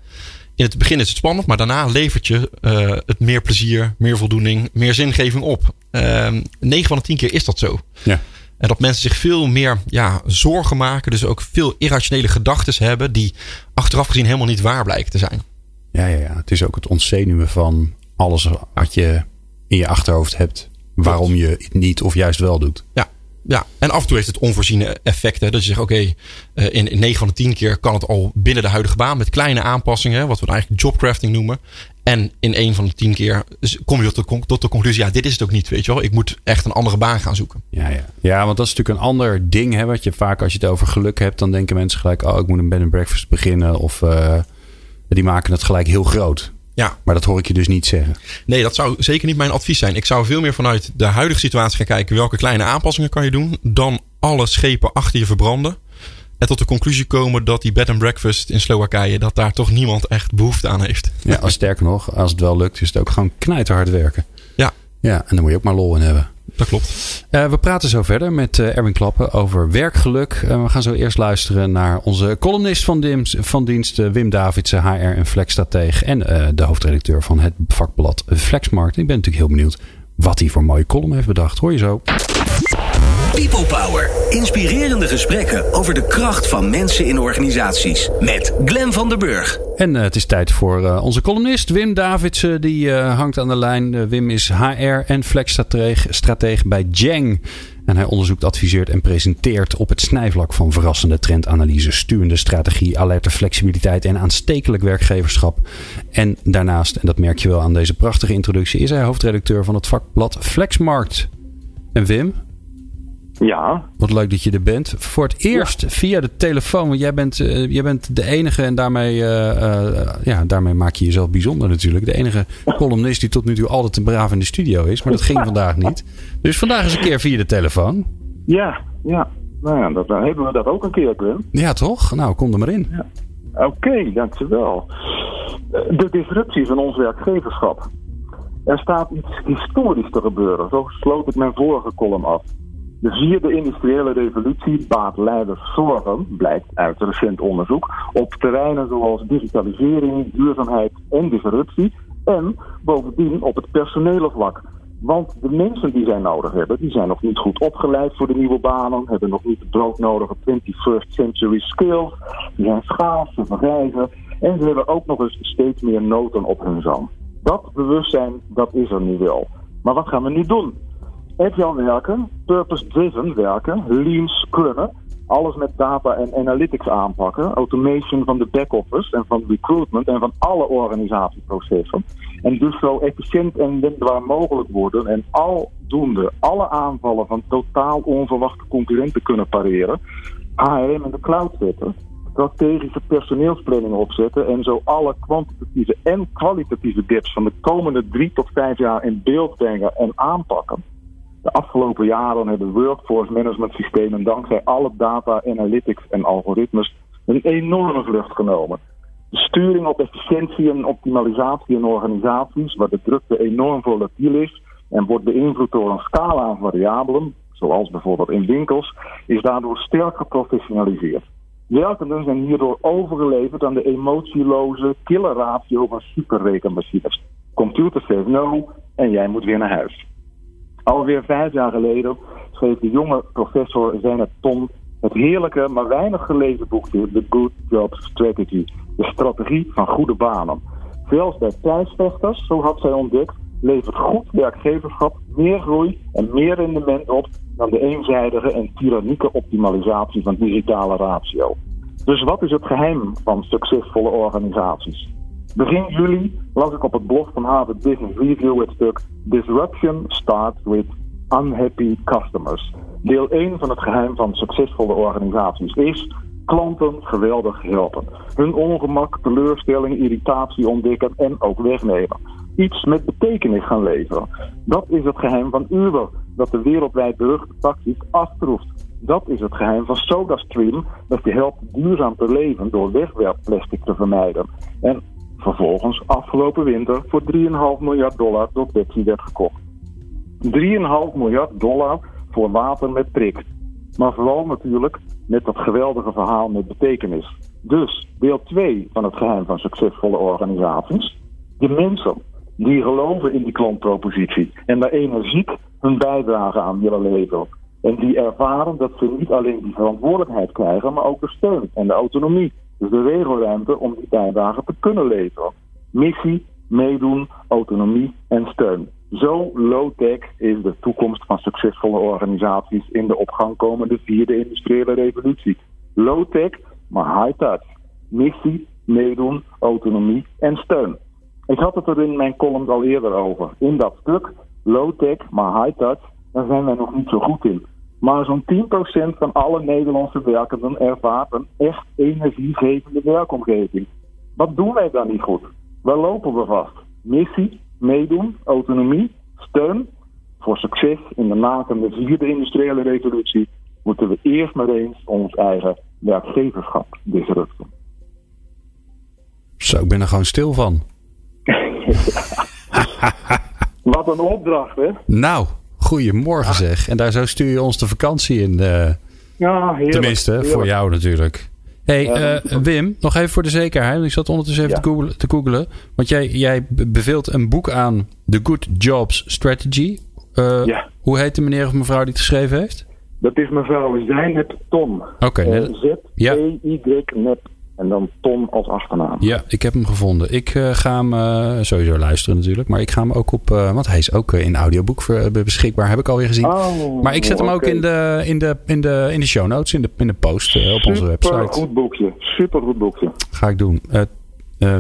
In het begin is het spannend, maar daarna levert je eh, het meer plezier, meer voldoening, meer zingeving op. Ehm 9 van de 10 keer is dat zo. Ja. En dat mensen zich veel meer ja, zorgen maken. Dus ook veel irrationele gedachten hebben. Die achteraf gezien helemaal niet waar blijken te zijn. Ja, ja, ja. Het is ook het ontzenuwen van alles wat je in je achterhoofd hebt. Waarom je het niet of juist wel doet. Ja, ja. en af en toe heeft het onvoorziene effecten. Dat je zegt, oké, eh, in, in 9 van de 10 keer kan het al binnen de huidige baan. Met kleine aanpassingen. Wat we dan eigenlijk jobcrafting noemen. En in 1 van de 10 keer kom je tot de, tot de conclusie. Ja, dit is het ook niet, weet je wel. Ik moet echt een andere baan gaan zoeken. Ja, ja. ja, want dat is natuurlijk een ander ding. Hè, wat je vaak als je het over geluk hebt, dan denken mensen gelijk: oh, ik moet een bed and breakfast beginnen. Of eh, die maken het gelijk heel groot. Ja, Maar dat hoor ik je dus niet zeggen. Nee, dat zou zeker niet mijn advies zijn. Ik zou veel meer vanuit de huidige situatie gaan kijken welke kleine aanpassingen kan je doen. Dan alle schepen achter je verbranden. En tot de conclusie komen dat die bed and breakfast in Slowakije, dat daar toch niemand echt behoefte aan heeft. Ja, als sterker nog, als het wel lukt, is het ook gewoon knijterhard werken. Ja. Ja, en dan moet je ook maar lol in hebben. Dat klopt. Eh, we praten zo verder met eh, Erwin Klappen over werkgeluk. Eh, we gaan zo eerst luisteren naar onze columnist van, Dims, van dienst, Wim Davidsen, HR en Flexstratege. En eh, de hoofdredacteur van het vakblad Flexmarkt. Ik ben natuurlijk heel benieuwd wat hij voor mooie column heeft bedacht. Hoor je zo. People Power. Inspirerende gesprekken over de kracht van mensen in organisaties. Met Glen van der Burg. En eh, het is tijd voor eh, onze columnist Wim Davidsen. Die eh, hangt aan de lijn. Wim is HR en flexstratege stratege bij Jeng. En hij onderzoekt, adviseert en presenteert op het snijvlak van verrassende trendanalyse, sturende strategie, alerte flexibiliteit en aanstekelijk werkgeverschap. En daarnaast, en dat merk je wel aan deze prachtige introductie, is hij hoofdredacteur van het vakblad Flexmarkt. En Wim, Ja. Wat leuk dat je er bent. Voor het eerst via de telefoon. Want jij bent, uh, jij bent de enige en daarmee, uh, uh, ja, daarmee maak je jezelf bijzonder natuurlijk. De enige columnist die tot nu toe altijd een braaf in de studio is. Maar dat ging vandaag niet. Dus vandaag is een keer via de telefoon. Ja, ja. Nou ja, dat, dan hebben we dat ook een keer, Glenn. Ja, toch? Nou, kom er maar in. Ja. Oké, okay, dankjewel. De disruptie van ons werkgeverschap. Er staat iets historisch te gebeuren. Zo sloot ik mijn vorige column af. De vierde industriële revolutie baat leiders zorgen, blijkt uit recent onderzoek, op terreinen zoals digitalisering, duurzaamheid en disruptie. En bovendien op het personele vlak. Want de mensen die zij nodig hebben, die zijn nog niet goed opgeleid voor de nieuwe banen, hebben nog niet de broodnodige 21st century skills, die zijn schaars, ze vergrijzen en ze hebben ook nog eens steeds meer noten op hun zang. Dat bewustzijn, dat is er nu wel. Maar wat gaan we nu doen? Agile werken, purpose-driven werken, lean scrummen, alles met data en analytics aanpakken, automation van de back-office en van recruitment en van alle organisatieprocessen. En dus zo efficiënt en wendbaar mogelijk worden en aldoende alle aanvallen van totaal onverwachte concurrenten kunnen pareren, HRM in de cloud zetten, strategische personeelsplanningen opzetten en zo alle kwantitatieve en kwalitatieve gaps van de komende drie tot vijf jaar in beeld brengen en aanpakken. De afgelopen jaren hebben workforce management systemen dankzij alle data, analytics en algoritmes een enorme vlucht genomen. De sturing op efficiëntie en optimalisatie in organisaties, waar de drukte enorm volatiel is en wordt beïnvloed door een scala aan variabelen, zoals bijvoorbeeld in winkels, is daardoor sterk geprofessionaliseerd. Werkenden zijn hierdoor overgeleverd aan de emotieloze killer ratio van superrekenmachines. Computer says no en jij moet weer naar huis. Alweer vijf jaar geleden schreef de jonge professor Zeynep Ton het heerlijke, maar weinig gelezen boekje The Good Job Strategy. De strategie van goede banen. Zelfs bij thuisvechters, zo had zij ontdekt, levert goed werkgeverschap meer groei en meer rendement op dan de eenzijdige en tyrannieke optimalisatie van digitale ratio. Dus wat is het geheim van succesvolle organisaties? Begin juli las ik op het blog van Harvard Business Review het stuk Disruption Starts with Unhappy Customers. Deel 1 van het geheim van succesvolle organisaties is klanten geweldig helpen. Hun ongemak, teleurstelling, irritatie ontdekken en ook wegnemen. Iets met betekenis gaan leveren. Dat is het geheim van Uber, dat de wereldwijd beruchte taxis aftroeft. Dat is het geheim van SodaStream, dat je helpt duurzaam te leven door wegwerpplastic te vermijden. En vervolgens afgelopen winter voor 3,5 miljard dollar door Pepsi werd gekocht. 3,5 miljard dollar voor water met prik. Maar vooral natuurlijk met dat geweldige verhaal met betekenis. Dus deel 2 van het geheim van succesvolle organisaties. De mensen die geloven in die klantpropositie en daar energiek hun bijdrage aan willen leveren. En die ervaren dat ze niet alleen die verantwoordelijkheid krijgen, maar ook de steun en de autonomie. Dus de regelruimte om die bijdrage te kunnen leveren. Missie, meedoen, autonomie en steun. Zo low-tech is de toekomst van succesvolle organisaties in de op gang komende vierde industriële revolutie. Low-tech, maar high-touch. Missie, meedoen, autonomie en steun. Ik had het er in mijn column al eerder over. In dat stuk, low-tech, maar high-touch, daar zijn wij nog niet zo goed in. Maar zo'n 10% van alle Nederlandse werkenden ervaart een echt energiegevende werkomgeving. Wat doen wij dan niet goed? Waar lopen we vast? Missie, meedoen, autonomie, steun. Voor succes in de nakende vierde industriële revolutie moeten we eerst maar eens ons eigen werkgeverschap disrupten. Zo, ik ben er gewoon stil van. Wat een opdracht, hè? Nou, goedemorgen zeg. En daar zo stuur je ons de vakantie in. Uh, ja, heerlijk. Tenminste, heerlijk. voor jou natuurlijk. hey, uh, Wim, nog even voor de zekerheid. Ik zat ondertussen even ja. te, googlen, te googlen. Want jij, jij beveelt een boek aan, The Good Jobs Strategy. Uh, ja. Hoe heet de meneer of mevrouw die het geschreven heeft? Dat is mevrouw Zijnep Ton. Oké. Okay, Z-E-Y-Nep. En dan Ton als achternaam. Ja, ik heb hem gevonden. Ik uh, ga hem uh, sowieso luisteren natuurlijk. Maar ik ga hem ook op... Uh, want hij is ook in audioboek beschikbaar. Heb ik alweer gezien. Oh, maar ik zet hem okay. ook in de, in, de, in, de, in de show notes. In de, in de post op onze website. Super goed boekje. Super goed boekje. Ga ik doen.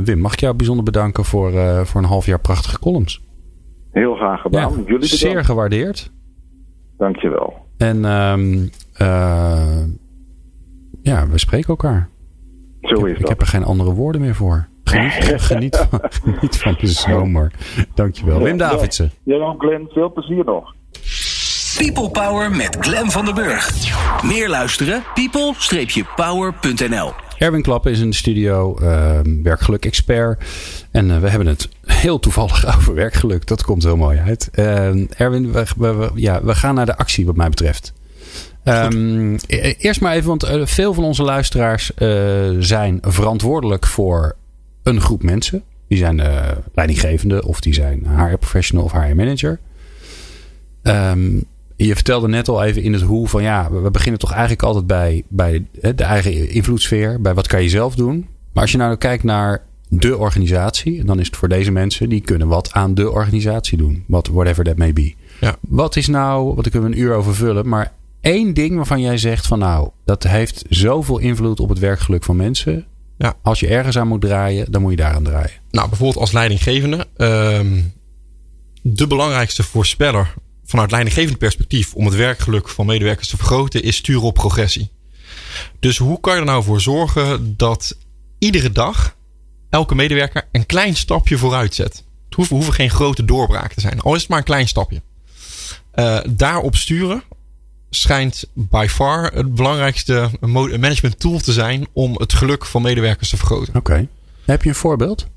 Wim, mag ik jou bijzonder bedanken voor, voor een half jaar prachtige columns. Heel graag gedaan. Ja, Jullie zeer gewaardeerd. Dankjewel. En ehm, eh, ja, we spreken elkaar. Zo is Ik heb er geen andere woorden meer voor. Geniet, geniet, van, geniet van de zomer. Dankjewel. Wim Davidsen. Jij ook, Glenn. Veel plezier nog. People Power met Glen van den Burg. Meer luisteren? people-power.nl Erwin Klappen is in de studio, uh, werkgeluk-expert. En uh, we hebben het heel toevallig over werkgeluk. Dat komt heel mooi uit. Uh, Erwin, we, we, ja, we gaan naar de actie wat mij betreft. Um, eerst maar even, want uh, veel van onze luisteraars uh, zijn verantwoordelijk voor een groep mensen. Die zijn uh, leidinggevende of die zijn HR professional of HR manager. Um, je vertelde net al even in het hoe van ja, we beginnen toch eigenlijk altijd bij, bij de eigen invloedssfeer. Bij wat kan je zelf doen. Maar als je nou kijkt naar de organisatie, dan is het voor deze mensen die kunnen wat aan de organisatie doen. What, whatever that may be. Ja. Wat is nou, wat kunnen we een uur over vullen, maar één ding waarvan jij zegt van nou, dat heeft zoveel invloed op het werkgeluk van mensen. Ja. Als je ergens aan moet draaien, dan moet je daaraan draaien. Nou, bijvoorbeeld als leidinggevende. Um, de belangrijkste voorspeller vanuit leidinggevend perspectief om het werkgeluk van medewerkers te vergroten is sturen op progressie. Dus hoe kan je er nou voor zorgen dat iedere dag elke medewerker een klein stapje vooruit zet? Het hoeven, geen grote doorbraken te zijn, al is het maar een klein stapje. Uh, daarop sturen schijnt by far het belangrijkste management tool te zijn om het geluk van medewerkers te vergroten. Oké. Okay. Heb je een voorbeeld?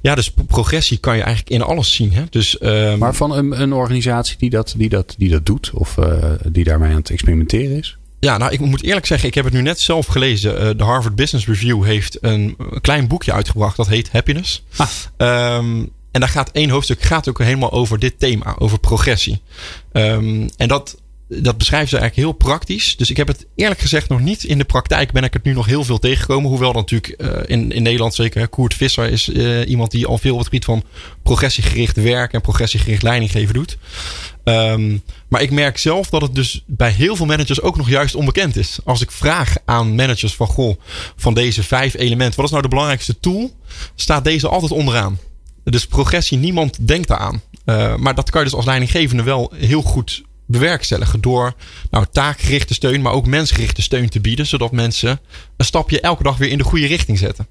Ja, dus progressie kan je eigenlijk in alles zien. Hè? Dus, um, maar van een, een, organisatie die dat, die, dat, die dat doet of uh, die daarmee aan het experimenteren is? Ja, nou, ik moet eerlijk zeggen, ik heb het nu net zelf gelezen. Uh, de Harvard Business Review heeft een, een, klein boekje uitgebracht. Dat heet Happiness. Ah. Um, en daar gaat één hoofdstuk gaat ook helemaal over dit thema, over progressie. Um, en dat, dat beschrijven ze eigenlijk heel praktisch. Dus ik heb het eerlijk gezegd nog niet in de praktijk. Ben ik het nu nog heel veel tegengekomen. Hoewel natuurlijk uh, in, in Nederland zeker. Koert Visser is uh, iemand die al veel op het gebied van progressiegericht werk en progressiegericht leidinggeven doet. Um, maar ik merk zelf dat het dus bij heel veel managers ook nog juist onbekend is. Als ik vraag aan managers van goh, van deze vijf elementen, wat is nou de belangrijkste tool? Staat deze altijd onderaan. Dus progressie, niemand denkt daaraan. Uh, maar dat kan je dus als leidinggevende wel heel goed bewerkstelligen door nou, taakgerichte steun, maar ook mensgerichte steun te bieden, zodat mensen een stapje elke dag weer in de goede richting zetten.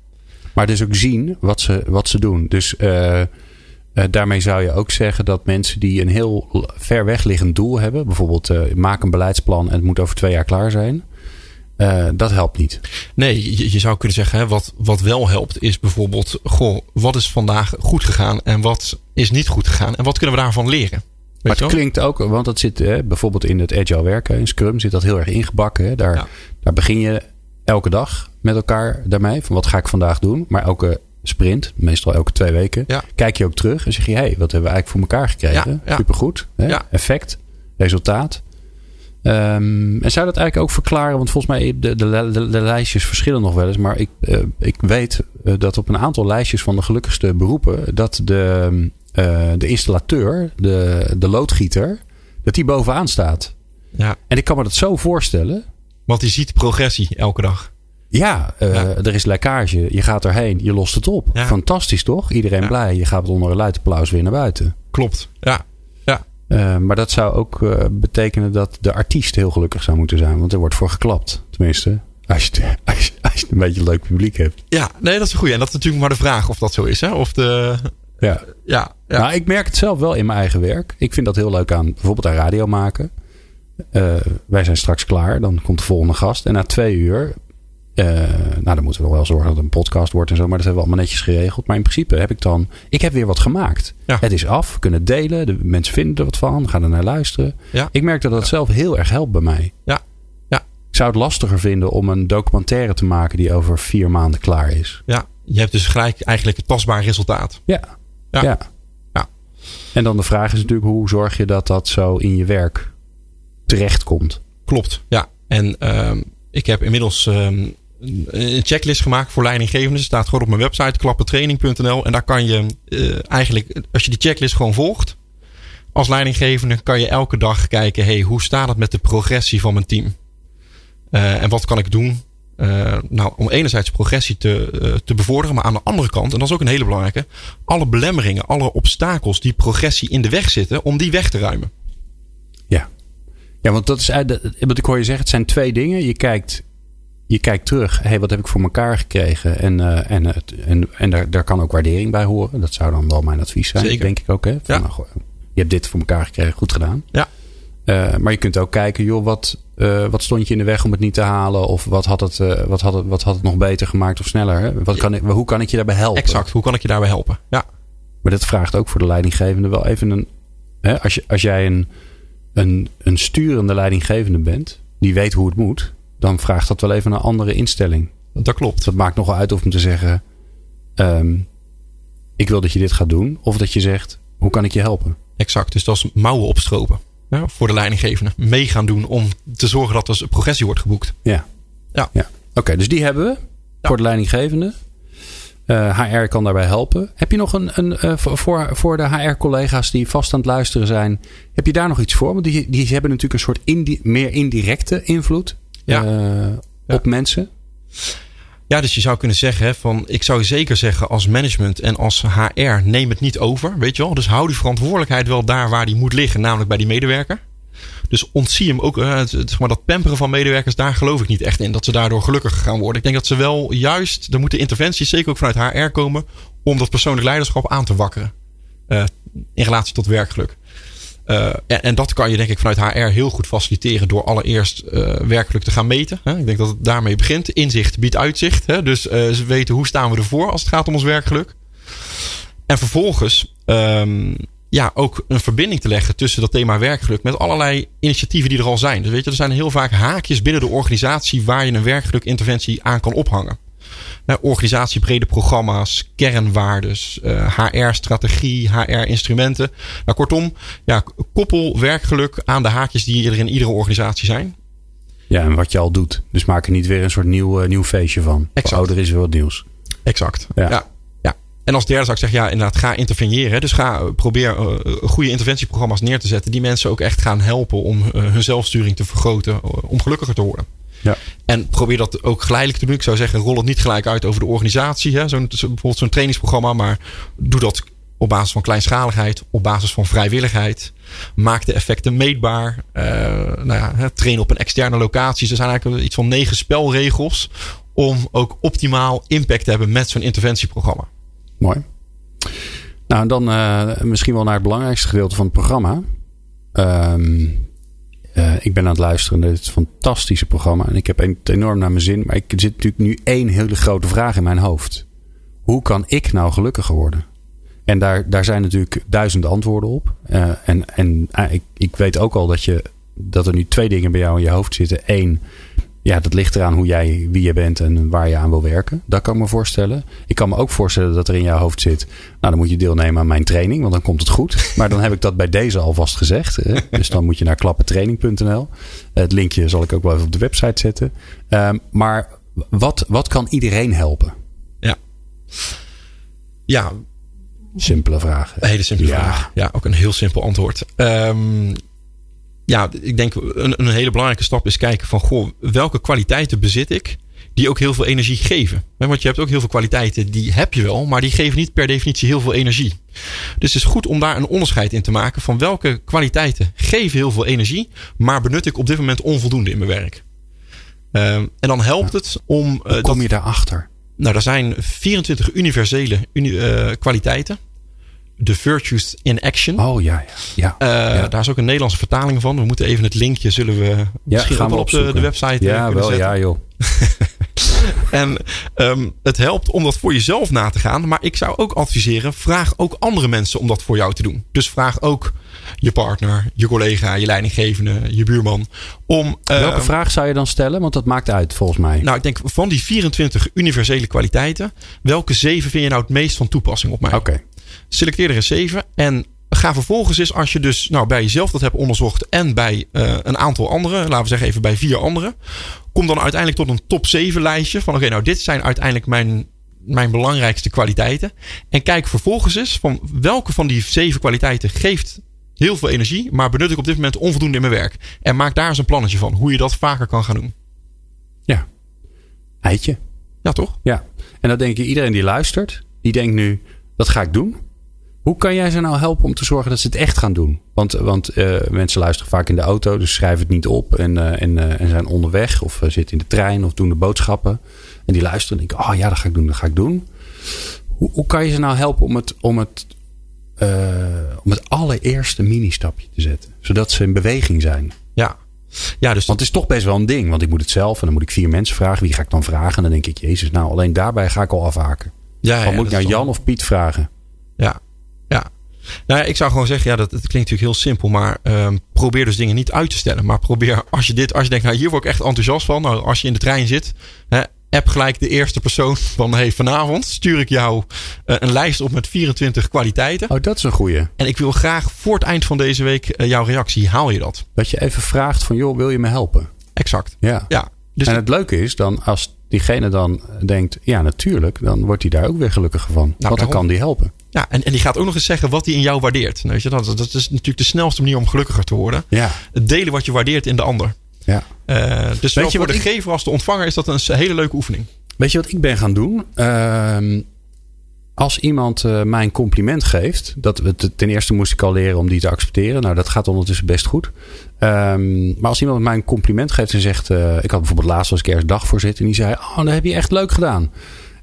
Maar dus ook zien wat ze, wat ze doen. Dus uh, uh, daarmee zou je ook zeggen dat mensen die een heel ver weg liggend doel hebben, bijvoorbeeld uh, maak een beleidsplan en het moet over twee jaar klaar zijn. Uh, dat helpt niet. Nee, je, je zou kunnen zeggen, hè, wat, wat wel helpt is bijvoorbeeld, goh, wat is vandaag goed gegaan en wat is niet goed gegaan en wat kunnen we daarvan leren? Maar het klinkt ook, want dat zit hè, bijvoorbeeld in het agile werken, in Scrum zit dat heel erg ingebakken. Hè. Daar, ja. daar begin je elke dag met elkaar daarmee. Van wat ga ik vandaag doen? Maar elke sprint, meestal elke twee weken, ja. kijk je ook terug en zeg je, hé, hey, wat hebben we eigenlijk voor elkaar gekregen? Ja, Supergoed. Hè? Effect, resultaat. Um, en zou dat eigenlijk ook verklaren? Want volgens mij de, de, de, de lijstjes verschillen nog wel eens. Maar ik, uh, ik weet uh, dat op een aantal lijstjes van de gelukkigste beroepen dat de, uh, de installateur, de, de loodgieter, dat die bovenaan staat. Ja. En ik kan me dat zo voorstellen. Want die ziet progressie elke dag. Ja, uh, ja, er is lekkage. Je gaat erheen, je lost het op. Ja. Fantastisch toch? Iedereen ja. blij. Je gaat onder een luid applaus weer naar buiten. Klopt, ja. ja. Uh, maar dat zou ook uh, betekenen dat de artiest heel gelukkig zou moeten zijn. Want er wordt voor geklapt. Tenminste, als je, als je, als je een beetje een leuk publiek hebt. Ja, nee, dat is een goeie. En dat is natuurlijk maar de vraag of dat zo is. Hè? Of de, ja. Ja, ja. Nou, ik merk het zelf wel in mijn eigen werk. Ik vind dat heel leuk aan bijvoorbeeld aan radio maken. Uh, wij zijn straks klaar. Dan komt de volgende gast. En na twee uur. Uh, nou, dan moeten we nog wel zorgen dat het een podcast wordt en zo. Maar dat hebben we allemaal netjes geregeld. Maar in principe heb ik dan. Ik heb weer wat gemaakt. Ja. Het is af. We kunnen delen. De mensen vinden er wat van. Gaan er naar luisteren. Ja. Ik merk dat dat zelf heel erg helpt bij mij. Ja. Ja. Ik zou het lastiger vinden om een documentaire te maken die over vier maanden klaar is. ja, je hebt dus gelijk eigenlijk het tastbaar resultaat. Ja. Ja. En dan de vraag is natuurlijk hoe zorg je dat dat zo in je werk terechtkomt. Klopt, ja. En ehm, ik heb inmiddels ehm, een checklist gemaakt voor leidinggevenden. staat gewoon op mijn website klappentraining.nl. En daar kan je eh, eigenlijk, als je die checklist gewoon volgt, als leidinggevende kan je elke dag kijken, hey, hoe staat het met de progressie van mijn team? Eh, en wat kan ik doen? Eh, nou, om enerzijds progressie te, eh, te bevorderen, maar aan de andere kant, en dat is ook een hele belangrijke, alle belemmeringen, alle obstakels die progressie in de weg zitten, om die weg te ruimen. Ja. Ja, want dat is wat ik hoor je zeggen, het zijn twee dingen. Je kijkt, je kijkt terug, hé, hey, wat heb ik voor elkaar gekregen? En, uh, en, het, en, en daar, daar kan ook waardering bij horen. Dat zou dan wel mijn advies zijn, Zeker. denk ik ook. Hè? Van, Ja. nou, je hebt dit voor elkaar gekregen, goed gedaan. Ja. Maar je kunt ook kijken, joh, wat, uh, wat stond je in de weg om het niet te halen? Of wat had het, uh, wat had het, wat had het nog beter gemaakt of sneller? Hè? Wat kan ik, hoe kan ik je daarbij helpen? Exact, hoe kan ik je daarbij helpen? Ja. Maar dat vraagt ook voor de leidinggevende wel even een. Hè, als, je, als jij een, een, een sturende leidinggevende bent, die weet hoe het moet, dan vraagt dat wel even een andere instelling. Dat klopt. Dat maakt nogal uit of om te zeggen: um, Ik wil dat je dit gaat doen. Of dat je zegt: Hoe kan ik je helpen? Exact. Dus dat is mouwen opstropen. Ja, voor de leidinggevende. Mee gaan doen om te zorgen dat er progressie wordt geboekt. Ja. ja. ja. Oké, okay, dus die hebben we voor de leidinggevende. Uh, HR kan daarbij helpen. Heb je nog een, een uh, voor, voor de HR-collega's die vast aan het luisteren zijn, heb je daar nog iets voor? Want die, die hebben natuurlijk een soort indi meer indirecte invloed ja. uh, ja. op mensen. Ja, dus je zou kunnen zeggen: van ik zou zeker zeggen als management en als HR neem het niet over. Weet je wel? Dus hou die verantwoordelijkheid wel daar waar die moet liggen, namelijk bij die medewerker. Dus ontzie hem ook, zeg maar dat pamperen van medewerkers, daar geloof ik niet echt in. Dat ze daardoor gelukkiger gaan worden. Ik denk dat ze wel juist, er moeten interventies, zeker ook vanuit HR komen, om dat persoonlijk leiderschap aan te wakkeren. Uh, in relatie tot werkgeluk. Uh, en, dat kan je denk ik vanuit HR heel goed faciliteren door allereerst uh, werkgeluk te gaan meten. Hè? Ik denk dat het daarmee begint. Inzicht biedt uitzicht. Hè? Dus uh, ze weten hoe staan we ervoor als het gaat om ons werkgeluk. En vervolgens um, ja, ook een verbinding te leggen tussen dat thema werkgeluk met allerlei initiatieven die er al zijn. Dus weet je, er zijn heel vaak haakjes binnen de organisatie waar je een werkgelukinterventie aan kan ophangen. Nou, organisatiebrede programma's, kernwaardes, uh, HR-strategie, HR-instrumenten. Nou, kortom, ja, koppel werkgeluk aan de haakjes die er in iedere organisatie zijn. Ja, en wat je al doet. Dus maak er niet weer een soort nieuw, uh, nieuw feestje van. Exact. Ouder is weer wat nieuws. Exact. Ja. ja. En als derde zou ik zeggen, ja, inderdaad, ga interveneren. Dus ga probeer uh, goede interventieprogramma's neer te zetten. Die mensen ook echt gaan helpen om hun zelfsturing te vergroten. Om gelukkiger te worden. Ja. En probeer dat ook geleidelijk te doen. Ik zou zeggen, rol het niet gelijk uit over de organisatie. Hè? Zo'n, zo, bijvoorbeeld zo'n trainingsprogramma. Maar doe dat op basis van kleinschaligheid. Op basis van vrijwilligheid. Maak de effecten meetbaar. Uh, nou ja, train op een externe locatie. Er zijn eigenlijk iets van negen spelregels. Om ook optimaal impact te hebben met zo'n interventieprogramma. Mooi. Nou, en dan uh, misschien wel naar het belangrijkste gedeelte van het programma. Um, uh, ik ben aan het luisteren naar dit fantastische programma. En ik heb enorm naar mijn zin. Maar ik zit natuurlijk nu één hele grote vraag in mijn hoofd. Hoe kan ik nou gelukkiger worden? En daar, daar zijn natuurlijk duizenden antwoorden op. Uh, en en uh, ik, ik weet ook al dat, je, dat er nu twee dingen bij jou in je hoofd zitten. Eén, ja, dat ligt eraan hoe jij, wie je bent en waar je aan wil werken. Dat kan ik me voorstellen. Ik kan me ook voorstellen dat er in jouw hoofd zit. Nou, dan moet je deelnemen aan mijn training, want dan komt het goed. Maar dan heb ik dat bij deze alvast gezegd. Hè? Dus dan moet je naar klappentraining.nl. Het linkje zal ik ook wel even op de website zetten. Um, maar wat, wat kan iedereen helpen? Ja. Ja. Simpele vraag. Een hele simpele ja. vraag. Ja, ook een heel simpel antwoord. Um, ja, ik denk een, een hele belangrijke stap is kijken van goh, welke kwaliteiten bezit ik die ook heel veel energie geven. Want je hebt ook heel veel kwaliteiten die heb je wel, maar die geven niet per definitie heel veel energie. Dus het is goed om daar een onderscheid in te maken van welke kwaliteiten geven heel veel energie, maar benut ik op dit moment onvoldoende in mijn werk. Um, en dan helpt het om. Uh, Hoe kom je daarachter? Nou, er zijn 24 universele uni, uh, kwaliteiten. The Virtues in Action. Oh ja, ja. ja. Uh, ja. Daar is ook een Nederlandse vertaling van. We moeten even het linkje, zullen we ja, misschien gaan wel op de, de, website Ja, wel, zetten. ja joh. en um, het helpt om dat voor jezelf na te gaan. Maar ik zou ook adviseren, vraag ook andere mensen om dat voor jou te doen. Dus vraag ook je partner, je collega, je leidinggevende, je buurman. Om, uh, Welke vraag zou je dan stellen? Want dat maakt uit volgens mij. Nou, ik denk van die 24 universele kwaliteiten. Welke zeven vind je nou het meest van toepassing op mij? Oké. Okay. Selecteer er eens zeven. En ga vervolgens eens, als je dus nou, bij jezelf dat hebt onderzocht. En bij uh, een aantal anderen. Laten we zeggen even bij vier anderen. Kom dan uiteindelijk tot een top 7 lijstje. Van oké, okay, nou dit zijn uiteindelijk mijn, mijn belangrijkste kwaliteiten. En kijk vervolgens eens van welke van die zeven kwaliteiten geeft heel veel energie. Maar benut ik op dit moment onvoldoende in mijn werk. En maak daar eens een plannetje van. Hoe je dat vaker kan gaan doen. Ja. Eitje. Ja, toch? Ja. En dan denk ik, iedereen die luistert. Die denkt nu, dat ga ik doen. Hoe kan jij ze nou helpen om te zorgen dat ze het echt gaan doen? Want, want eh, mensen luisteren vaak in de auto, dus schrijven het niet op en, eh, en, eh, en zijn onderweg of zitten in de trein of doen de boodschappen. En die luisteren en denken, oh ja, dat ga ik doen, dat ga ik doen. Hoe, hoe kan je ze nou helpen om het, om het, om het allereerste mini-stapje te zetten? Zodat ze in beweging zijn. Ja. Ja, dus Want het is toch best wel een ding. Want ik moet het zelf en dan moet ik vier mensen vragen. Wie ga ik dan vragen? En dan denk ik, jezus, nou alleen daarbij ga ik al afhaken. ja, ja, moet ik is Jan of Piet vragen. Ja. Nou ja, ik zou gewoon zeggen, ja, dat, het klinkt natuurlijk heel simpel, maar ehm, probeer dus dingen niet uit te stellen. Maar probeer, als je dit, als je denkt, nou hier word ik echt enthousiast van. Nou, als je in de trein zit, hè, app gelijk de eerste persoon van, hey, vanavond stuur ik jou eh, een lijst op met 24 kwaliteiten. Oh, dat is een goeie. En ik wil graag voor het eind van deze week eh, jouw reactie. Haal je dat? Dat je even vraagt van, joh, wil je me helpen? Exact. Ja. Ja. Dus en het leuke is dan, als diegene dan denkt, ja natuurlijk, dan wordt hij daar ook weer gelukkiger van. want dan daarom. kan die helpen. Ja, en, en die gaat ook nog eens zeggen wat hij in jou waardeert. Nou, weet je, dat, dat is natuurlijk de snelste manier om gelukkiger te worden. Ja, Het delen wat je waardeert in de ander. ja. Eh, dus zowel je voor wat de ik- gever als de ontvanger is dat een hele leuke oefening. Weet je wat ik ben gaan doen? Ehm, als iemand eh, mij een compliment geeft, dat, ten eerste moest ik al leren om die te accepteren. Nou, dat gaat ondertussen best goed. Ehm, maar als iemand mij een compliment geeft en zegt, eh, ik had bijvoorbeeld laatst als ik ergens voor zit en die zei, oh, dat heb je echt leuk gedaan.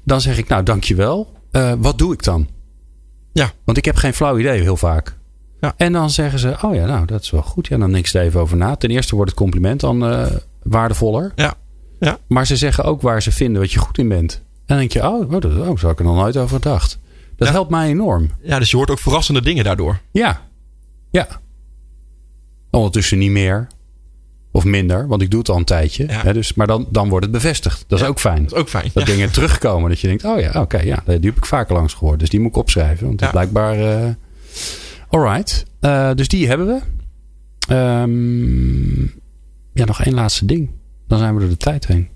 Dan zeg ik, nou, dankjewel. Eh wat doe ik dan? Ja. Want ik heb geen flauw idee heel vaak. Ja. En dan zeggen ze, oh ja, nou, dat is wel goed. Ja, dan denk ik er even over na. Ten eerste wordt het compliment dan eh, waardevoller. Ja. Ja. Maar ze zeggen ook waar ze vinden wat je goed in bent. En dan denk je, oh, oh, dat, oh zo had ik er nog nooit over gedacht. Dat Ja. helpt mij enorm. Ja, dus je hoort ook verrassende dingen daardoor. Ja. Ja. Ondertussen niet meer. Of minder, want ik doe het al een tijdje. Ja. Hè, dus, maar dan, dan wordt het bevestigd. Dat is Ja. ook fijn. Dat is ook fijn. Dat Ja. dingen terugkomen. Dat je denkt, oh ja, oké, ja, die heb ik vaker langs gehoord. Dus die moet ik opschrijven. Want het is blijkbaar... eh alright. Eh, dus die hebben we. Ehm, ja, nog één laatste ding. Dan zijn we door de tijd heen.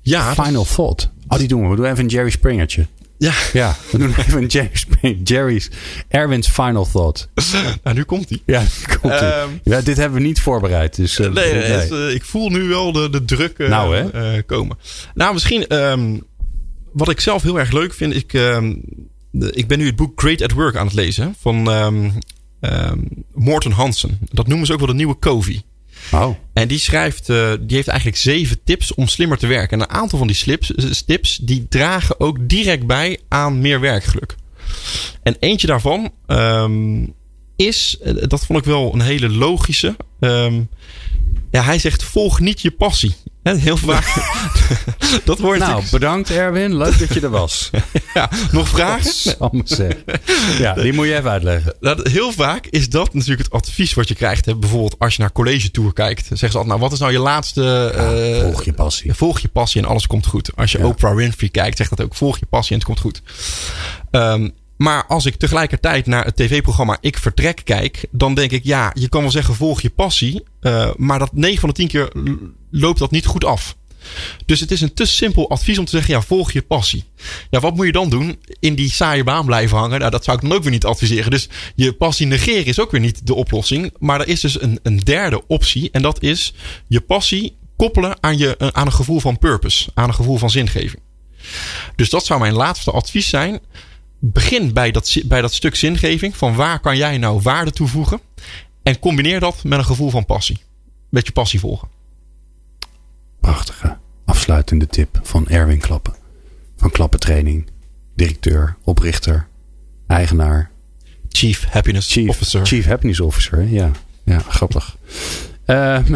Ja, dat- Final thought. Oh, die doen we. We doen even een Jerry Springertje. Ja. Ja, we doen even Springer. Jerry's, Erwin's final thought. Nou, nu komt hij. Ja, komt. Ehm, ja, dit hebben we niet voorbereid. Dus, eh, nee, nee, nee. het, eh, ik voel nu wel de, de druk eh, Nou, hè? komen. Nou, misschien ehm, wat ik zelf heel erg leuk vind. Ik, ehm, de- ik ben nu het boek Great at Work aan het lezen van Morten Hansen. Dat noemen ze ook wel de nieuwe Covey. Oh, En die schrijft, eh, die heeft eigenlijk zeven tips om slimmer te werken. En een aantal van die slips, eh, tips, die dragen ook direct bij aan meer werkgeluk. En eentje daarvan ehm, is, eh, dat vond ik wel een hele logische. ehm, ja, hij zegt: volg niet je passie. Heel vaak. dat hoort nou, bedankt Erwin. Leuk dat je er was. ja, nog vragen? Zeggen. Ja, die moet je even uitleggen. Dat, heel vaak is dat natuurlijk het advies wat je krijgt. Hè. Bijvoorbeeld als je naar college tour kijkt. Zeggen ze altijd, nou wat is nou je laatste... eh, Volg je passie. Volg je passie en alles komt goed. Als je Ja. Oprah Winfrey kijkt, zegt dat ook. Volg je passie en het komt goed. Ehm, maar als ik tegelijkertijd naar het tv-programma Ik Vertrek kijk, dan denk ik, ja, je kan wel zeggen volg je passie, eh, maar dat 9 van de 10 keer loopt dat niet goed af. Dus het is een te simpel advies om te zeggen, ja, volg je passie. Ja, wat moet je dan doen? In die saaie baan blijven hangen? Nou, dat zou ik dan ook weer niet adviseren. Dus je passie negeren is ook weer niet de oplossing. Maar er is dus een, een derde optie en dat is je passie koppelen aan, je, eh, aan een gevoel van purpose, aan een gevoel van zingeving. Dus dat zou mijn laatste advies zijn. Begin bij dat, bij dat stuk zingeving. Van waar kan jij nou waarde toevoegen? En combineer dat met een gevoel van passie. Met je passie volgen. Prachtige afsluitende tip van Erwin Klappen. Van Klappentraining. Directeur, oprichter, eigenaar. Chief Happiness Chief, Officer. Chief Happiness Officer. hè? Ja, ja grappig. Ehm,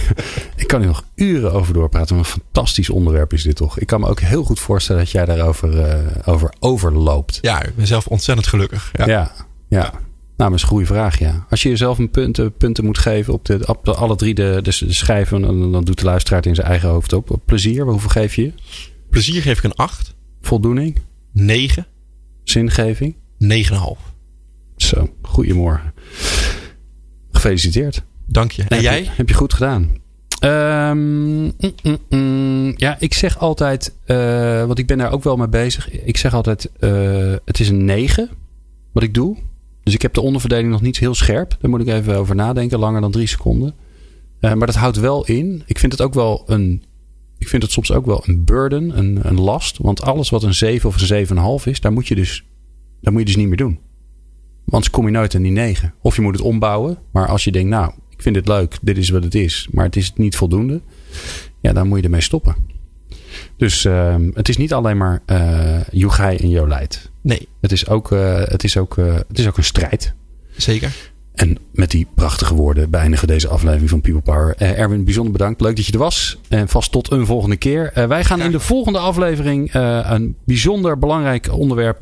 ik kan hier nog uren over doorpraten. Een fantastisch onderwerp is dit toch? Ik kan me ook heel goed voorstellen dat jij daarover eh, over overloopt. Ja, ik ben zelf ontzettend gelukkig. Ja. Ja, ja. Nou, een goede vraag, ja. Als je jezelf een punten, punten moet geven op, de, op de, alle drie de, de, de schijven, dan, dan doet de luisteraar het in zijn eigen hoofd op. Plezier, hoeveel geef je? je? Plezier geef ik een 8. Voldoening? 9. Zingeving? 9,5. Zo, goedemorgen. Gefeliciteerd. Dank je. En Heb je- jij? heb je goed gedaan. Ehm, mm, mm, mm. ja, ik zeg altijd, eh, want ik ben daar ook wel mee bezig. Ik zeg altijd, eh, het is een 9 wat ik doe. Dus ik heb de onderverdeling nog niet heel scherp. Daar moet ik even over nadenken, langer dan drie seconden. Eh, maar dat houdt wel in. Ik vind het ook wel een. Ik vind het soms ook wel een burden, een, een last. Want alles wat een 7 of een 7,5 is, daar moet je dus Dat moet je dus niet meer doen. Want kom je nooit aan die negen. Of je moet het ombouwen. Maar als je denkt, nou, ik vind het leuk, dit is wat het is. Maar het is niet voldoende. Ja, dan moet je ermee stoppen. Dus uh, het is niet alleen maar uh, Joegij en Jolijt. Nee. Het is ook, uh, het is ook, uh, het is ook een strijd. Zeker. En met die prachtige woorden beëindigen deze aflevering van People Power. Uh, Erwin, bijzonder bedankt. Leuk dat je er was. En vast tot een volgende keer. Uh, wij gaan in de volgende aflevering uh, een bijzonder belangrijk onderwerp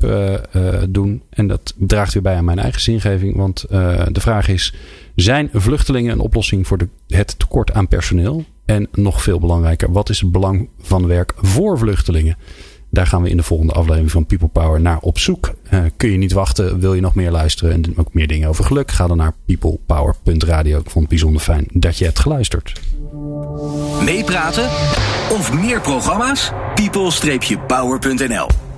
doen. En dat draagt weer bij aan mijn eigen zingeving. Want de vraag is: zijn vluchtelingen een oplossing voor de, het tekort aan personeel? En nog veel belangrijker, wat is het belang van werk voor vluchtelingen? Daar gaan we in de volgende aflevering van People Power naar op zoek. Uh, kun je niet wachten, wil je nog meer luisteren en ook meer dingen over geluk? Ga dan naar peoplepower.radio. Ik vond het bijzonder fijn dat je hebt geluisterd. Meepraten of meer programma's? people-power.nl